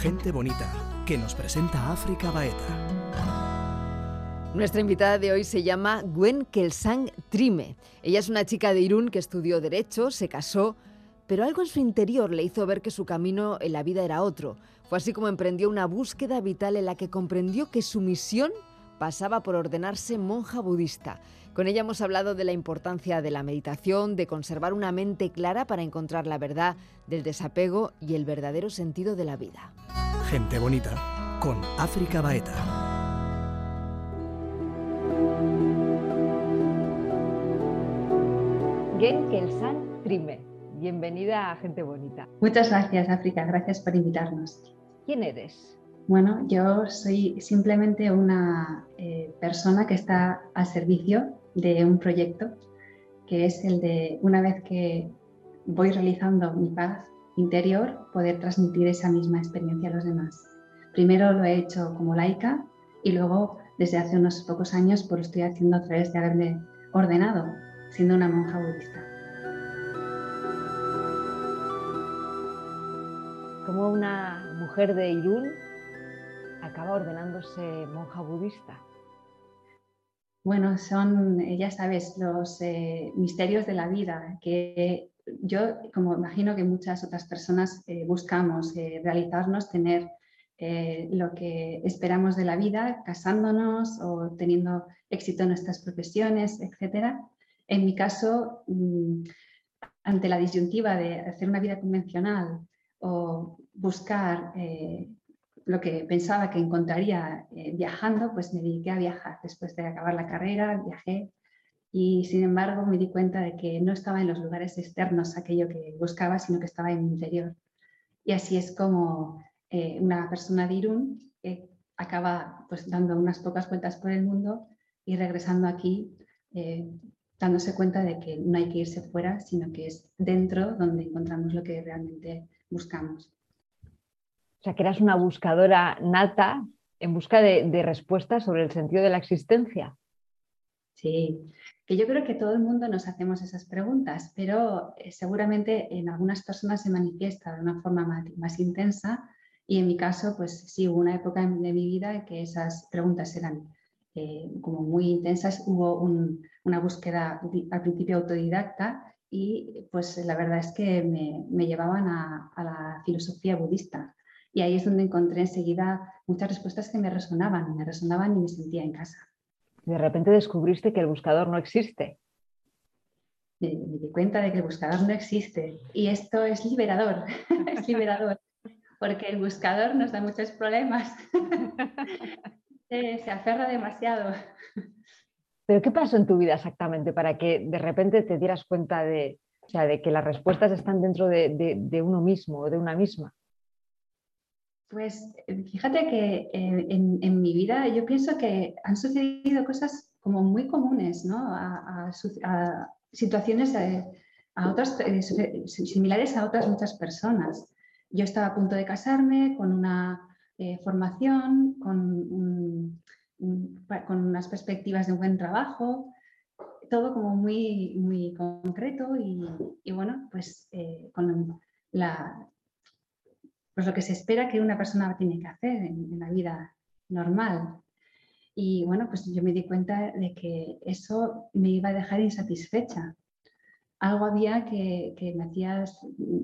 Gente bonita, que nos presenta África Baeta. Nuestra invitada de hoy se llama Gwen Kelsang Trime. Ella es una chica de Irún que estudió Derecho, se casó, pero algo en su interior le hizo ver que su camino en la vida era otro. Fue así como emprendió una búsqueda vital en la que comprendió que su misión pasaba por ordenarse monja budista. Con ella hemos hablado de la importancia de la meditación, de conservar una mente clara para encontrar la verdad, del desapego y el verdadero sentido de la vida. Gente bonita, con África Baeta. Gen Kelsan Trime, bienvenida a Gente Bonita. Muchas gracias, África, gracias por invitarnos. ¿Quién eres? Bueno, yo soy simplemente una eh, persona que está al servicio de un proyecto que es el de, una vez que voy realizando mi paz interior, poder transmitir esa misma experiencia a los demás. Primero lo he hecho como laica y luego desde hace unos pocos años pues lo estoy haciendo a través de haberme ordenado siendo una monja budista. Como una mujer de Irún acaba ordenándose monja budista? Bueno, son, ya sabes, los eh, misterios de la vida que yo, como imagino que muchas otras personas eh, buscamos eh, realizarnos, tener lo que esperamos de la vida, casándonos o teniendo éxito en nuestras profesiones, etc. En mi caso, mm, ante la disyuntiva de hacer una vida convencional o buscar lo que pensaba que encontraría eh, viajando, pues me dediqué a viajar. Después de acabar la carrera, viajé y sin embargo me di cuenta de que no estaba en los lugares externos aquello que buscaba, sino que estaba en mi interior. Y así es como eh, una persona de Irún eh, acaba pues, dando unas pocas vueltas por el mundo y regresando aquí, dándose cuenta de que no hay que irse fuera, sino que es dentro donde encontramos lo que realmente buscamos. O sea, que eras una buscadora nata en busca de, respuestas sobre el sentido de la existencia. Sí, que yo creo que todo el mundo nos hacemos esas preguntas, pero eh, seguramente en algunas personas se manifiesta de una forma más, intensa y en mi caso, pues sí, hubo una época de mi vida en que esas preguntas eran eh, como muy intensas. Hubo una búsqueda al principio autodidacta y pues la verdad es que me, llevaban a la filosofía budista y ahí es donde encontré enseguida muchas respuestas que me resonaban, me resonaban y me sentía en casa. De repente descubriste que el buscador no existe. Me, di cuenta de que el buscador no existe y esto es liberador, es liberador, porque el buscador nos da muchos problemas, se aferra demasiado. Pero ¿qué pasó en tu vida exactamente para que de repente te dieras cuenta de, de que las respuestas están dentro de, de uno mismo o de una misma? Pues eh, fíjate que eh, en, mi vida yo pienso que han sucedido cosas como muy comunes, ¿no? A, situaciones eh, a otras, similares a otras muchas personas. Yo estaba a punto de casarme con una formación, con, con, unas perspectivas de un buen trabajo, todo como muy, muy concreto y, y bueno, pues con la, pues lo que se espera que una persona tiene que hacer en, la vida normal. Y bueno, pues yo me di cuenta de que eso me iba a dejar insatisfecha. Algo había que, me hacía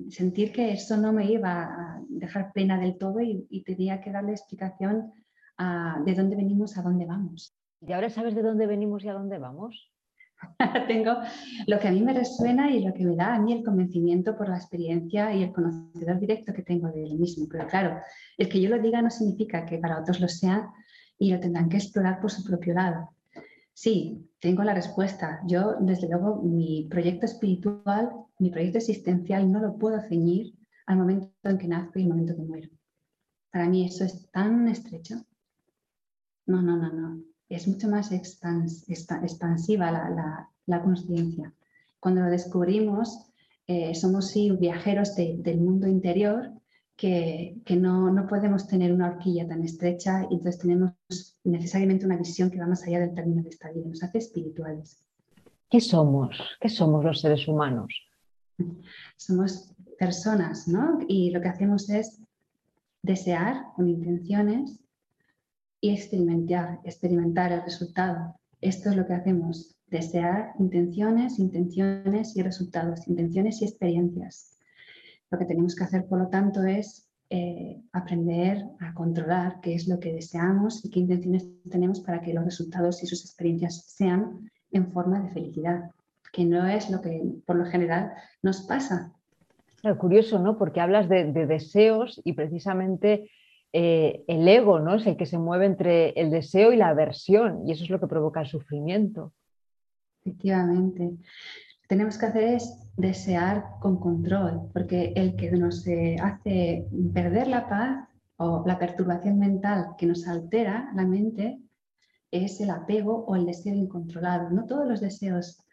sentir que eso no me iba a dejar plena del todo y, tenía que darle explicación de dónde venimos a dónde vamos. ¿Y ahora sabes de dónde venimos y a dónde vamos? tengo lo que a mí me resuena y lo que me da a mí el convencimiento por la experiencia y el conocedor directo que tengo de él mismo. Pero claro, el que yo lo diga no significa que para otros lo sea y lo tendrán que explorar por su propio lado. Sí, tengo la respuesta. Yo, desde luego, mi proyecto espiritual, mi proyecto existencial no lo puedo ceñir al momento en que nazco y al momento que muero. Para mí eso es tan estrecho. No, no, no, no es mucho más expansiva la, la, conciencia. Cuando lo descubrimos, eh, somos sí viajeros del mundo interior que, que no, no, podemos tener una horquilla tan estrecha y entonces tenemos necesariamente una visión que va más allá del término de esta vida, nos hace espirituales. ¿Qué somos? ¿Qué somos los seres humanos? Somos personas, ¿no? Y lo que hacemos es desear con intenciones experimentar, experimentar el resultado. Esto es lo que hacemos, desear intenciones, intenciones y resultados, intenciones y experiencias. Lo que tenemos que hacer, por lo tanto, es eh, aprender a controlar qué es lo que deseamos y qué intenciones tenemos para que los resultados y sus experiencias sean en forma de felicidad, que no es lo que por lo general nos pasa. curioso, ¿no? Porque hablas de, deseos y precisamente eh, el ego, ¿no? Es el que se mueve entre el deseo y la aversión y eso es lo que provoca el sufrimiento. Efectivamente. Lo que tenemos que hacer es desear con control, porque el que nos eh, hace perder la paz o la perturbación mental que nos altera la mente es el apego o el deseo incontrolado. No todos los deseos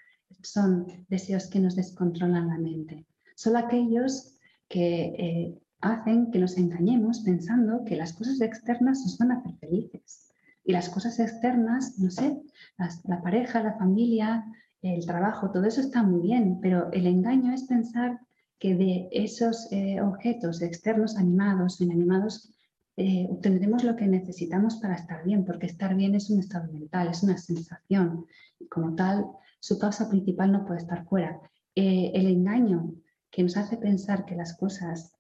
son deseos que nos descontrolan la mente, solo aquellos que eh, hacen que nos engañemos pensando que las cosas externas nos van a hacer felices. Y las cosas externas, no sé, la pareja, la familia, el trabajo, todo eso está muy bien, pero el engaño es pensar que de esos eh, objetos externos animados o inanimados eh, obtendremos lo que necesitamos para estar bien, porque estar bien es un estado mental, es una sensación y como tal su causa principal no puede estar fuera. Eh, el engaño que nos hace pensar que las cosas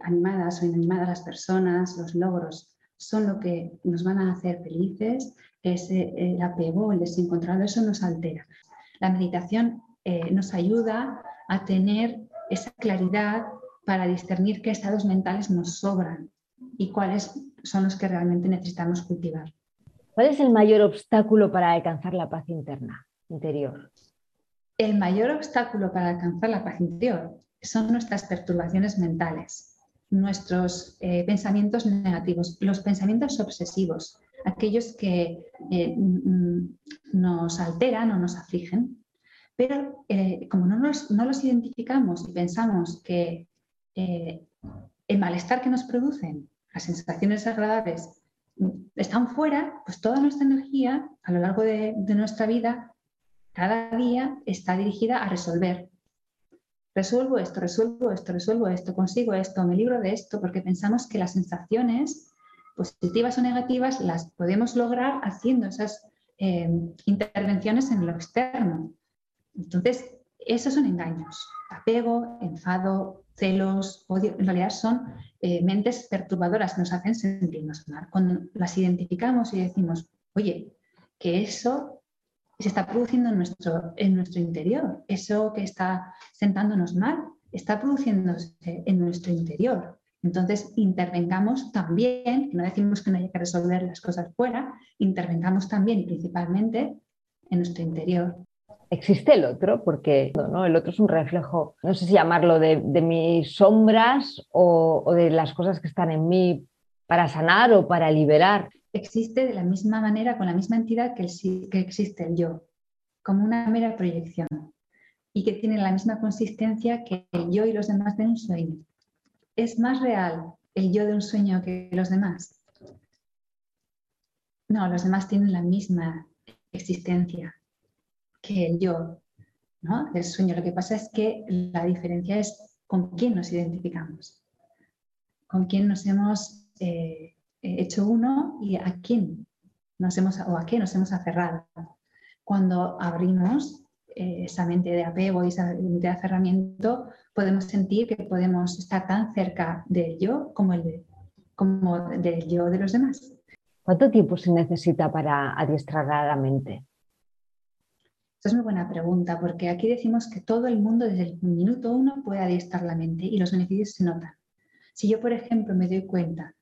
animadas o inanimadas, las personas, los logros, son lo que nos van a hacer felices, ese el apego, el desencontrado, eso nos altera. La meditación eh, nos ayuda a tener esa claridad para discernir qué estados mentales nos sobran y cuáles son los que realmente necesitamos cultivar. ¿Cuál es el mayor obstáculo para alcanzar la paz interna, interior? El mayor obstáculo para alcanzar la paz interior son nuestras perturbaciones mentales, nuestros eh, pensamientos negativos, los pensamientos obsesivos, aquellos que eh, nos alteran o nos afligen, pero eh, como no, no, los identificamos y pensamos que el malestar que nos producen, las sensaciones agradables, están fuera, pues toda nuestra energía a lo largo de nuestra vida, cada día está dirigida a resolver. Resuelvo esto, resuelvo esto, resuelvo esto, consigo esto, me libro de esto, porque pensamos que las sensaciones positivas o negativas las podemos lograr haciendo esas eh, intervenciones en lo externo. Entonces, esos son engaños. Apego, enfado, celos, odio, en realidad son eh, mentes perturbadoras que nos hacen sentirnos mal. Cuando las identificamos y decimos, oye, que eso se está produciendo en nuestro, en nuestro interior, eso que está sentándonos mal, está produciéndose en nuestro interior. Entonces, intervengamos también, no decimos que no haya que resolver las cosas fuera, intervengamos también principalmente en nuestro interior. Existe el otro, porque ¿no? el otro es un reflejo, no sé si llamarlo de, mis sombras o, de las cosas que están en mí para sanar o para liberar. Existe de la misma manera, con la misma entidad que, que existe el yo, como una mera proyección y que tiene la misma consistencia que el yo y los demás de un sueño. ¿Es más real el yo de un sueño que los demás? No, los demás tienen la misma existencia que el yo, ¿no? El sueño. Lo que pasa es que la diferencia es con quién nos identificamos, con quién nos hemos eh, hecho uno y a quién nos hemos o a qué nos hemos aferrado. Cuando abrimos eh, esa mente de apego y esa mente de aferramiento, podemos sentir que podemos estar tan cerca del yo como, el de, como del yo de los demás. ¿Cuánto tiempo se necesita para adiestrar a la mente? Esta es muy buena pregunta, porque aquí decimos que todo el mundo desde el minuto uno puede adiestrar la mente y los beneficios se notan. Si yo, por ejemplo, me doy cuenta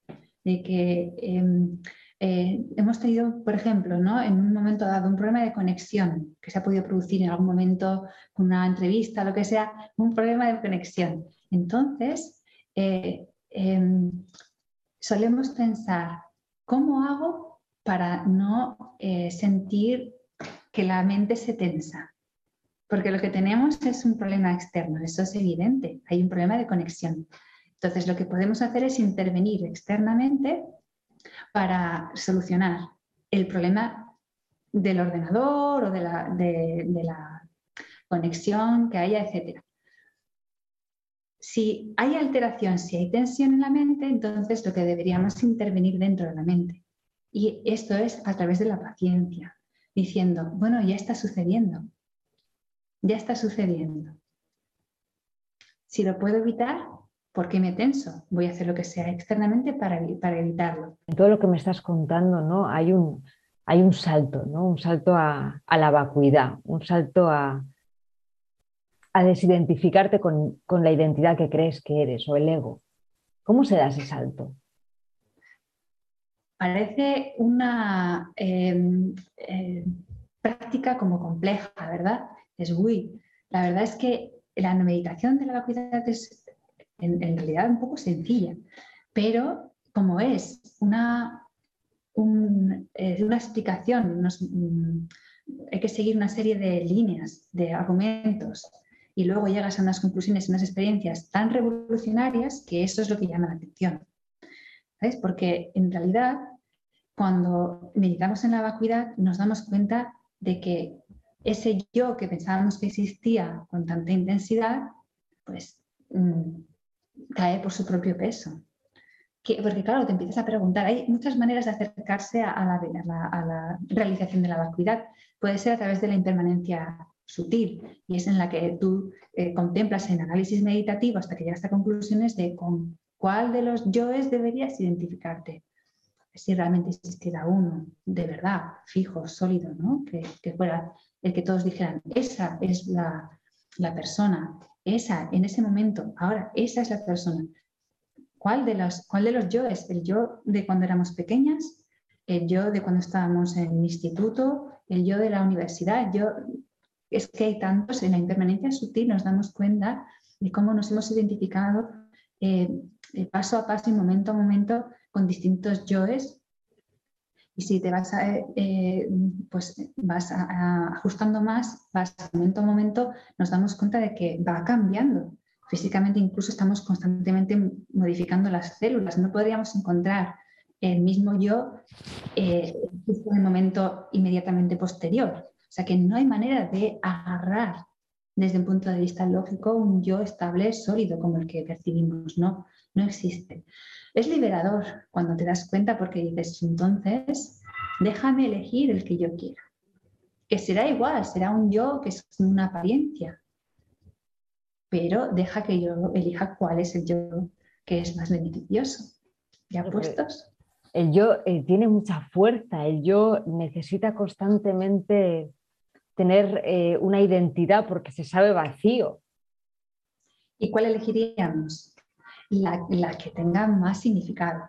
de que em, eh, hemos tenido, por ejemplo, ¿no? en un momento dado un problema de conexión que se ha podido producir en algún momento con una entrevista, lo que sea, un problema de conexión. Entonces, eh, em, solemos pensar, ¿cómo hago para no eh, sentir que la mente se tensa? Porque lo que tenemos es un problema externo, eso es evidente, hay un problema de conexión. Entonces, lo que podemos hacer es intervenir externamente para solucionar el problema del ordenador o de la, conexión que haya, etc. si hay alteración, si hay tensión en la mente, entonces lo que deberíamos intervenir dentro de la mente. Y esto es a través de la paciencia, diciendo, bueno, ya está sucediendo, ya está sucediendo. Si lo puedo evitar, ¿por qué me tenso? Voy a hacer lo que sea externamente para, para evitarlo. En todo lo que me estás contando, ¿no? Hay un, hay un salto, ¿no? Un salto a, a la vacuidad, un salto a, a desidentificarte con, la identidad que crees que eres o el ego. ¿Cómo se da ese salto? Parece una em, em, práctica como compleja, ¿verdad? Es muy. La verdad es que la meditación de la vacuidad es en, realidad un poco sencilla, pero como es una, una explicación, mm, hay que seguir una serie de líneas, de argumentos, y luego llegas a unas conclusiones, unas experiencias tan revolucionarias que eso es lo que llama la atención. ¿Sabes? Porque en realidad, cuando meditamos en la vacuidad, nos damos cuenta de que ese yo que pensábamos que existía con tanta intensidad, pues mm, cae por su propio peso. porque claro, te empiezas a preguntar, hay muchas maneras de acercarse a la, realización de la vacuidad. Puede ser a través de la impermanencia sutil y es en la que tú eh, contemplas en análisis meditativo hasta que llegas a conclusiones de con cuál de los yoes deberías identificarte. Si realmente existiera uno de verdad, fijo, sólido, ¿no? que, fuera el que todos dijeran, esa es la persona, esa en ese momento, ahora esa es la persona. ¿Cuál de los, cuál de los yoes? ¿El yo de cuando éramos pequeñas? ¿El yo de cuando estábamos en el instituto? ¿El yo de la universidad? Yo, es que hay tantos, en la impermanencia sutil nos damos cuenta de cómo nos hemos identificado eh, paso a paso y momento a momento con distintos yoes. Y si te vas, eh, pues vas ajustando más, vas momento a momento, nos damos cuenta de que va cambiando. Físicamente incluso estamos constantemente modificando las células. No podríamos encontrar el mismo yo eh, en el momento inmediatamente posterior. O sea que no hay manera de agarrar desde un punto de vista lógico un yo estable, sólido como el que percibimos. No, no existe. Es liberador cuando te das cuenta porque dices, entonces, déjame elegir el que yo quiera. Que será igual, será un yo que es una apariencia. Pero deja que yo elija cuál es el yo que es más beneficioso. ¿Ya puestos? El yo eh, tiene mucha fuerza, el yo necesita constantemente tener eh, una identidad porque se sabe vacío. ¿Y cuál elegiríamos? La, que tenga más significado.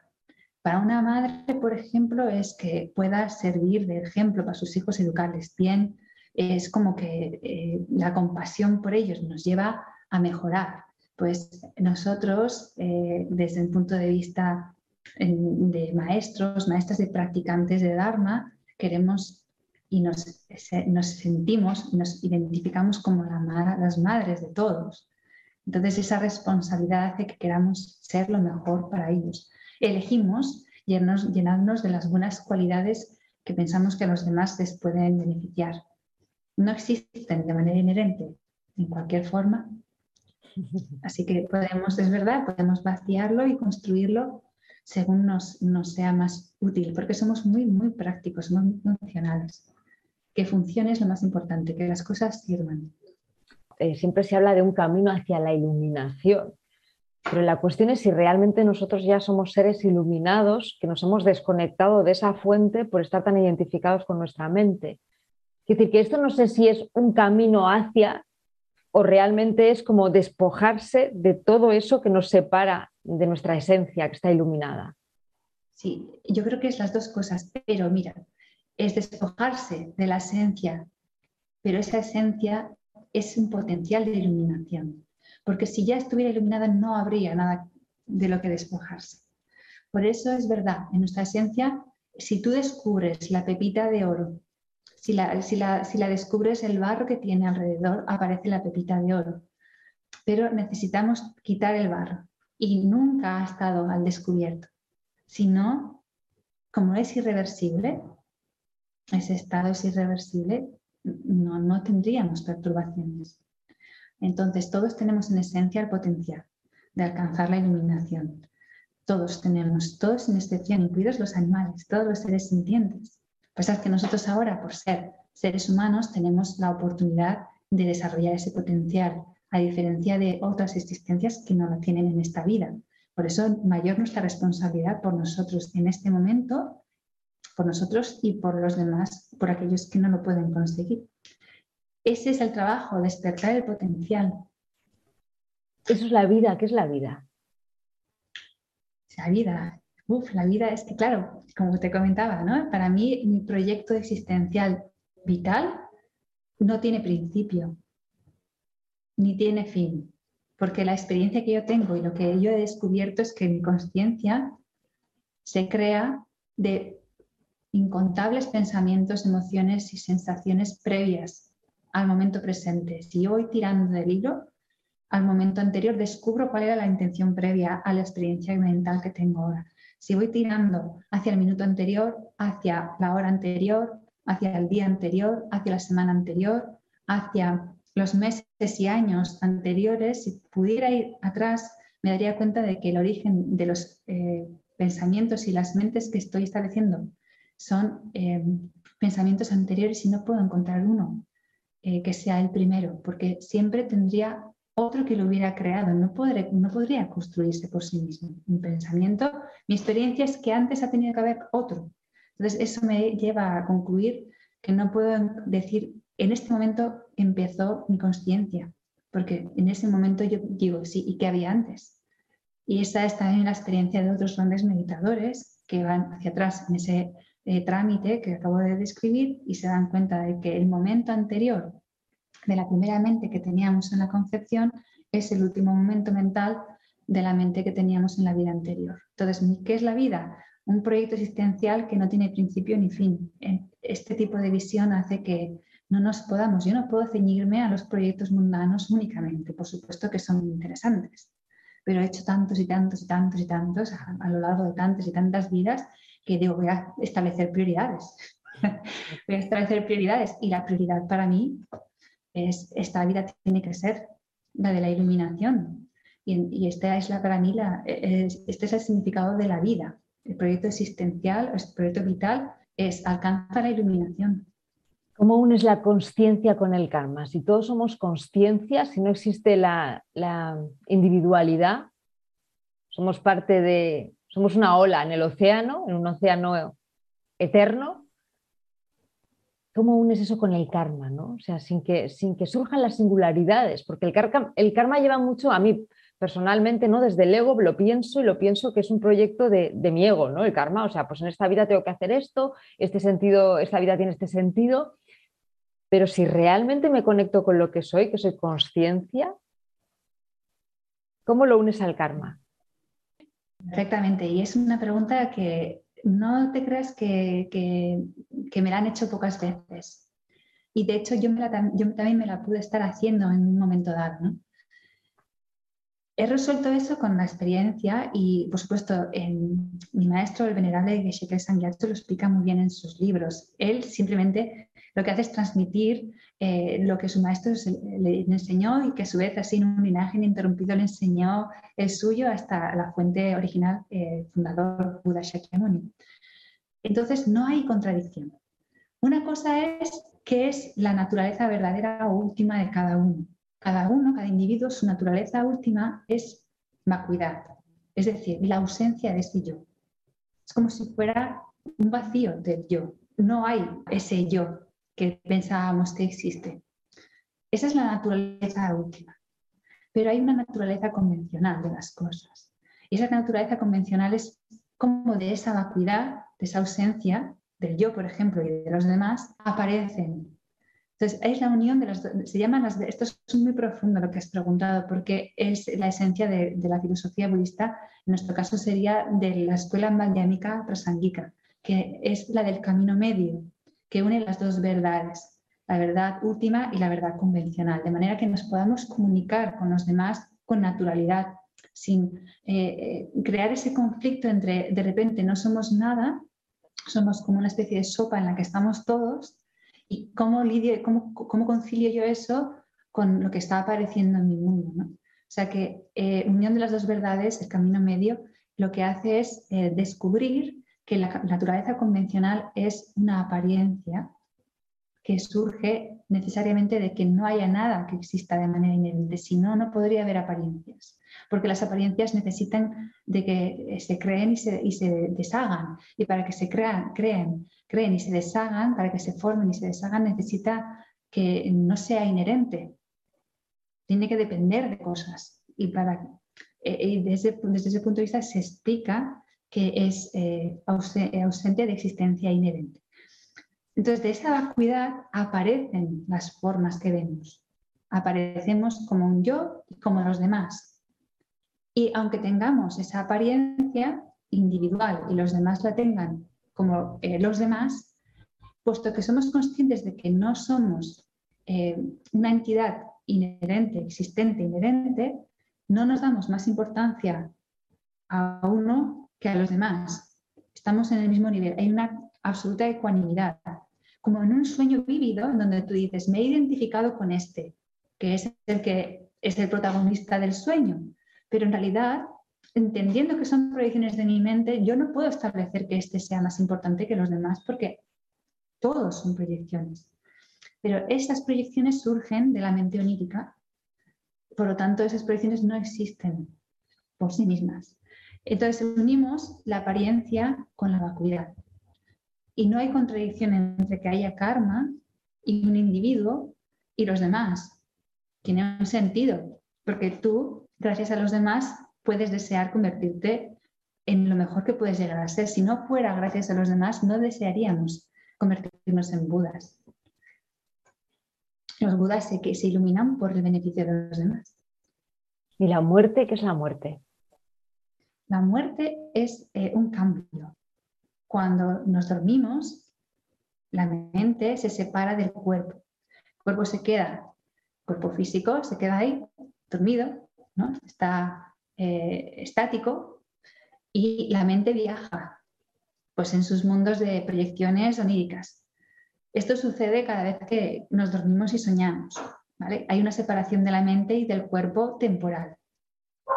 Para una madre, por ejemplo, es que pueda servir de ejemplo para sus hijos educarles bien. Es como que eh, la compasión por ellos nos lleva a mejorar. Pues nosotros, eh, desde el punto de vista de maestros, maestras de practicantes de Dharma, queremos y nos, nos sentimos, nos identificamos como las madres de todos. Entonces esa responsabilidad hace que queramos ser lo mejor para ellos. Elegimos llenarnos, llenarnos de las buenas cualidades que pensamos que los demás les pueden beneficiar. No existen de manera inherente en cualquier forma. Así que podemos, es verdad, podemos vaciarlo y construirlo según nos, nos sea más útil, porque somos muy, muy prácticos, muy funcionales que funcione es lo más importante, que las cosas sirvan. Eh, siempre se habla de un camino hacia la iluminación, pero la cuestión es si realmente nosotros ya somos seres iluminados, que nos hemos desconectado de esa fuente por estar tan identificados con nuestra mente. Es decir, que esto no sé si es un camino hacia o realmente es como despojarse de todo eso que nos separa de nuestra esencia, que está iluminada. Sí, yo creo que es las dos cosas, pero mira, es despojarse de la esencia, pero esa esencia es un potencial de iluminación, porque si ya estuviera iluminada no habría nada de lo que despojarse. Por eso es verdad, en nuestra esencia, si tú descubres la pepita de oro, si la, si la descubres el barro que tiene alrededor, aparece la pepita de oro. Pero necesitamos quitar el barro y nunca ha estado al descubierto. Si no, como es irreversible, ese estado es irreversible, no, tendríamos perturbaciones. Entonces, todos tenemos en esencia el potencial. de alcanzar la iluminación. Todos tenemos, todos sin excepción, incluidos los animales, todos los seres sintientes. Pues es que nosotros ahora, por ser seres humanos, tenemos la oportunidad de desarrollar ese potencial, a diferencia de otras existencias que no lo tienen en esta vida. Por eso, mayor nuestra responsabilidad por nosotros en este momento, por nosotros y por los demás, por aquellos que no lo pueden conseguir. Ese es el trabajo, despertar el potencial. Eso es la vida, ¿qué es la vida? La vida, Uf, la vida es que, claro, como te comentaba, ¿no? para mí mi proyecto existencial vital no tiene principio, ni tiene fin, porque la experiencia que yo tengo y lo que yo he descubierto es que mi conciencia se crea de incontables pensamientos, emociones y sensaciones previas al momento presente. Si yo voy tirando del hilo, al momento anterior descubro cuál era la intención previa a la experiencia mental que tengo ahora. Si voy tirando hacia el minuto anterior, hacia la hora anterior, hacia el día anterior, hacia la semana anterior, hacia los meses y años anteriores, si pudiera ir atrás, me daría cuenta de que el origen de los eh, pensamientos y las mentes que estoy estableciendo son eh, pensamientos anteriores y no puedo encontrar uno eh, que sea el primero, porque siempre tendría otro que lo hubiera creado, no, podré, no podría construirse por sí mismo. Un pensamiento, mi experiencia es que antes ha tenido que haber otro. Entonces, eso me lleva a concluir que no puedo decir, en este momento empezó mi conciencia, porque en ese momento yo digo, sí, ¿y qué había antes? Y esa es también la experiencia de otros grandes meditadores que van hacia atrás en ese eh, trámite que acabo de describir y se dan cuenta de que el momento anterior de la primera mente que teníamos en la concepción es el último momento mental de la mente que teníamos en la vida anterior. Entonces, ¿qué es la vida? Un proyecto existencial que no tiene principio ni fin. Este tipo de visión hace que no nos podamos, yo no puedo ceñirme a los proyectos mundanos únicamente, por supuesto que son interesantes, pero he hecho tantos y tantos y tantos y tantos a, a lo largo de tantas y tantas vidas que digo, voy a establecer prioridades. voy a establecer prioridades y la prioridad para mí esta vida tiene que ser la de la iluminación. Y, esta es la, para mí, la, este es el significado de la vida. El proyecto existencial, el proyecto vital es alcanzar la iluminación. ¿Cómo unes la conciencia con el karma? Si todos somos conciencia, si no existe la, individualidad, somos parte de, somos una ola en el océano, en un océano eterno, ¿Cómo unes eso con el karma? ¿no? O sea, sin que, sin que surjan las singularidades, porque el karma, el karma lleva mucho a mí personalmente, ¿no? Desde el ego lo pienso y lo pienso que es un proyecto de, de, mi ego, ¿no? El karma, o sea, pues en esta vida tengo que hacer esto, este sentido, esta vida tiene este sentido, pero si realmente me conecto con lo que soy, que soy conciencia, ¿cómo lo unes al karma? Perfectamente, y es una pregunta que no te creas que, me la han hecho pocas veces. Y de hecho yo, también me la pude estar haciendo en un momento dado. He resuelto eso con la experiencia y, por supuesto, mi maestro, el venerable Geshe Sangyatso, lo explica muy bien en sus libros. Él simplemente lo que hace es transmitir eh, lo que su maestro le, enseñó y que a su vez así en un linaje ininterrumpido le enseñó el suyo hasta la fuente original, eh, fundador Buda Shakyamuni. Entonces no hay contradicción. Una cosa es que es la naturaleza verdadera o última de cada uno. Cada uno, cada individuo, su naturaleza última es vacuidad, es decir, la ausencia de ese yo. Es como si fuera un vacío del yo. No hay ese yo que pensábamos que existe. Esa es la naturaleza última. Pero hay una naturaleza convencional de las cosas. Y esa naturaleza convencional es como de esa vacuidad, de esa ausencia del yo, por ejemplo, y de los demás, aparecen. Entonces, es la unión de las dos. Se llaman las. Esto es muy profundo lo que has preguntado, porque es la esencia de, la filosofía budista. En nuestro caso sería de la escuela madhyamika prasangika, que es la del camino medio, que une las dos verdades, la verdad última y la verdad convencional, de manera que nos podamos comunicar con los demás con naturalidad, sin eh, eh, crear ese conflicto entre de repente no somos nada, somos como una especie de sopa en la que estamos todos, y cómo, lidio, cómo, cómo concilio yo eso con lo que está apareciendo en mi mundo. ¿no? O sea que eh, unión de las dos verdades, el camino medio, lo que hace es eh, descubrir que la naturaleza convencional es una apariencia que surge necesariamente de que no haya nada que exista de manera inherente, si no, no podría haber apariencias, porque las apariencias necesitan de que se creen y se, y se deshagan, y para que se crean, creen, creen y se deshagan, para que se formen y se deshagan, necesita que no sea inherente, tiene que depender de cosas, y, para, eh, y desde, desde ese punto de vista se explica que es eh, ausente de existencia inherente. Entonces, de esa vacuidad aparecen las formas que vemos. Aparecemos como un yo y como los demás. Y aunque tengamos esa apariencia individual y los demás la tengan como eh, los demás, puesto que somos conscientes de que no somos eh, una entidad inherente, existente, inherente, no nos damos más importancia a uno que a los demás. Estamos en el mismo nivel. Hay una absoluta ecuanimidad como en un sueño vívido en donde tú dices, me he identificado con este, que es el que es el protagonista del sueño, pero en realidad, entendiendo que son proyecciones de mi mente, yo no puedo establecer que este sea más importante que los demás porque todos son proyecciones. Pero esas proyecciones surgen de la mente onírica, por lo tanto esas proyecciones no existen por sí mismas. Entonces unimos la apariencia con la vacuidad. Y no hay contradicción entre que haya karma y un individuo y los demás. Tiene un sentido, porque tú, gracias a los demás, puedes desear convertirte en lo mejor que puedes llegar a ser. Si no fuera gracias a los demás, no desearíamos convertirnos en budas. Los budas se, que se iluminan por el beneficio de los demás. ¿Y la muerte? ¿Qué es la muerte? La muerte es eh, un cambio, cuando nos dormimos, la mente se separa del cuerpo. El cuerpo se queda, el cuerpo físico se queda ahí, dormido, ¿no? está eh, estático y la mente viaja pues en sus mundos de proyecciones oníricas. Esto sucede cada vez que nos dormimos y soñamos. Hay una separación de la mente y del cuerpo temporal.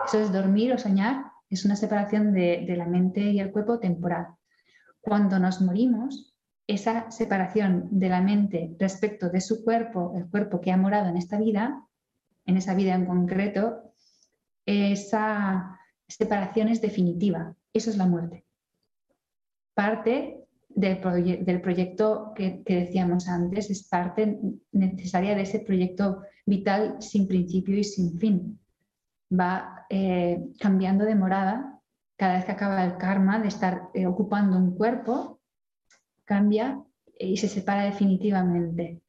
Eso es dormir o soñar, es una separación de la mente y el cuerpo temporal cuando nos morimos, esa separación de la mente respecto de su cuerpo, el cuerpo que ha morado en esta vida, en esa vida en concreto, esa separación es definitiva. Eso es la muerte. Parte del, proyecto que, decíamos antes, es parte necesaria de ese proyecto vital sin principio y sin fin. Va eh, cambiando de morada cada vez que acaba el karma de estar eh, ocupando un cuerpo, cambia y se separa definitivamente.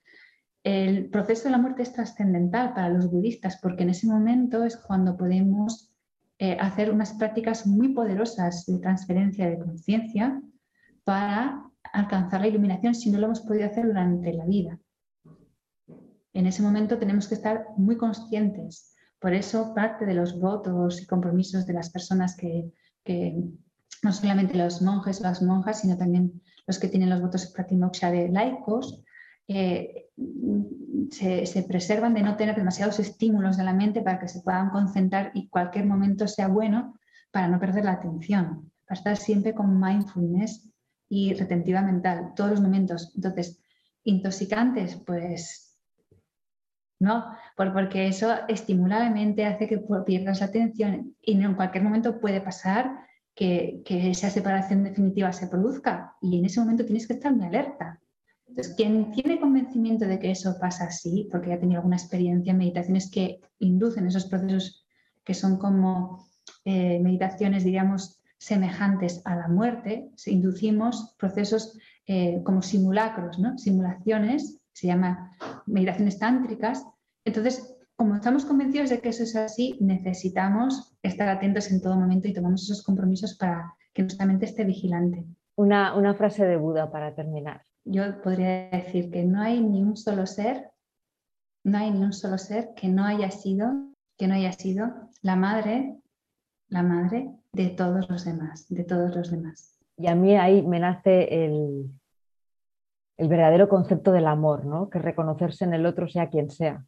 El proceso de la muerte es trascendental para los budistas porque en ese momento es cuando podemos eh, hacer unas prácticas muy poderosas de transferencia de conciencia para alcanzar la iluminación si no lo hemos podido hacer durante la vida. En ese momento tenemos que estar muy conscientes. Por eso parte de los votos y compromisos de las personas que no solamente los monjes o las monjas, sino también los que tienen los votos pratimoksha de laicos, eh, se, preservan de no tener demasiados estímulos de la mente para que se puedan concentrar y cualquier momento sea bueno para no perder la atención, para estar siempre con mindfulness y retentiva mental, todos los momentos. Entonces, intoxicantes, pues no, porque eso estimula la mente, hace que pierdas la atención y en cualquier momento puede pasar que, esa separación definitiva se produzca y en ese momento tienes que estar muy alerta. Entonces, quien tiene convencimiento de que eso pasa así, porque ya ha tenido alguna experiencia en meditaciones que inducen esos procesos que son como eh, meditaciones, diríamos, semejantes a la muerte, inducimos procesos eh, como simulacros, ¿no? simulaciones se llama meditaciones tántricas. Entonces, como estamos convencidos de que eso es así, necesitamos estar atentos en todo momento y tomamos esos compromisos para que nuestra mente esté vigilante. Una, una frase de Buda para terminar. Yo podría decir que no hay ni un solo ser, no hay ni un solo ser que no haya sido, que no haya sido la madre, la madre de todos los demás, de todos los demás. Y a mí ahí me nace el, el verdadero concepto del amor, ¿no? que reconocerse en el otro sea quien sea.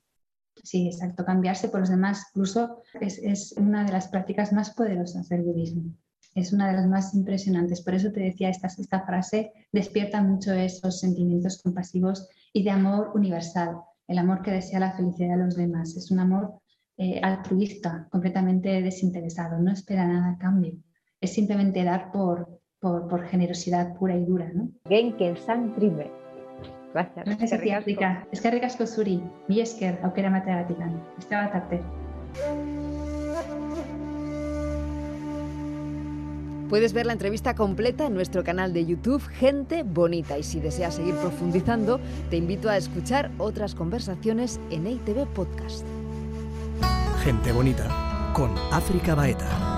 Sí, exacto. Cambiarse por los demás incluso es, es una de las prácticas más poderosas del budismo. Es una de las más impresionantes. Por eso te decía, esta, esta frase despierta mucho esos sentimientos compasivos y de amor universal, el amor que desea la felicidad de los demás. Es un amor eh, altruista, completamente desinteresado, no espera nada a cambio. Es simplemente dar por, por, por generosidad pura y dura. ¿no? Genkel San Trime. Gracias. Gracias a ti, África. Es que ricasco zuri, mi esker, aukera mateagatikan. Este bat arte. Puedes ver la entrevista completa en nuestro canal de YouTube Gente Bonita y si deseas seguir profundizando, te invito a escuchar otras conversaciones en EITV Podcast. Gente bonita con África Baeta.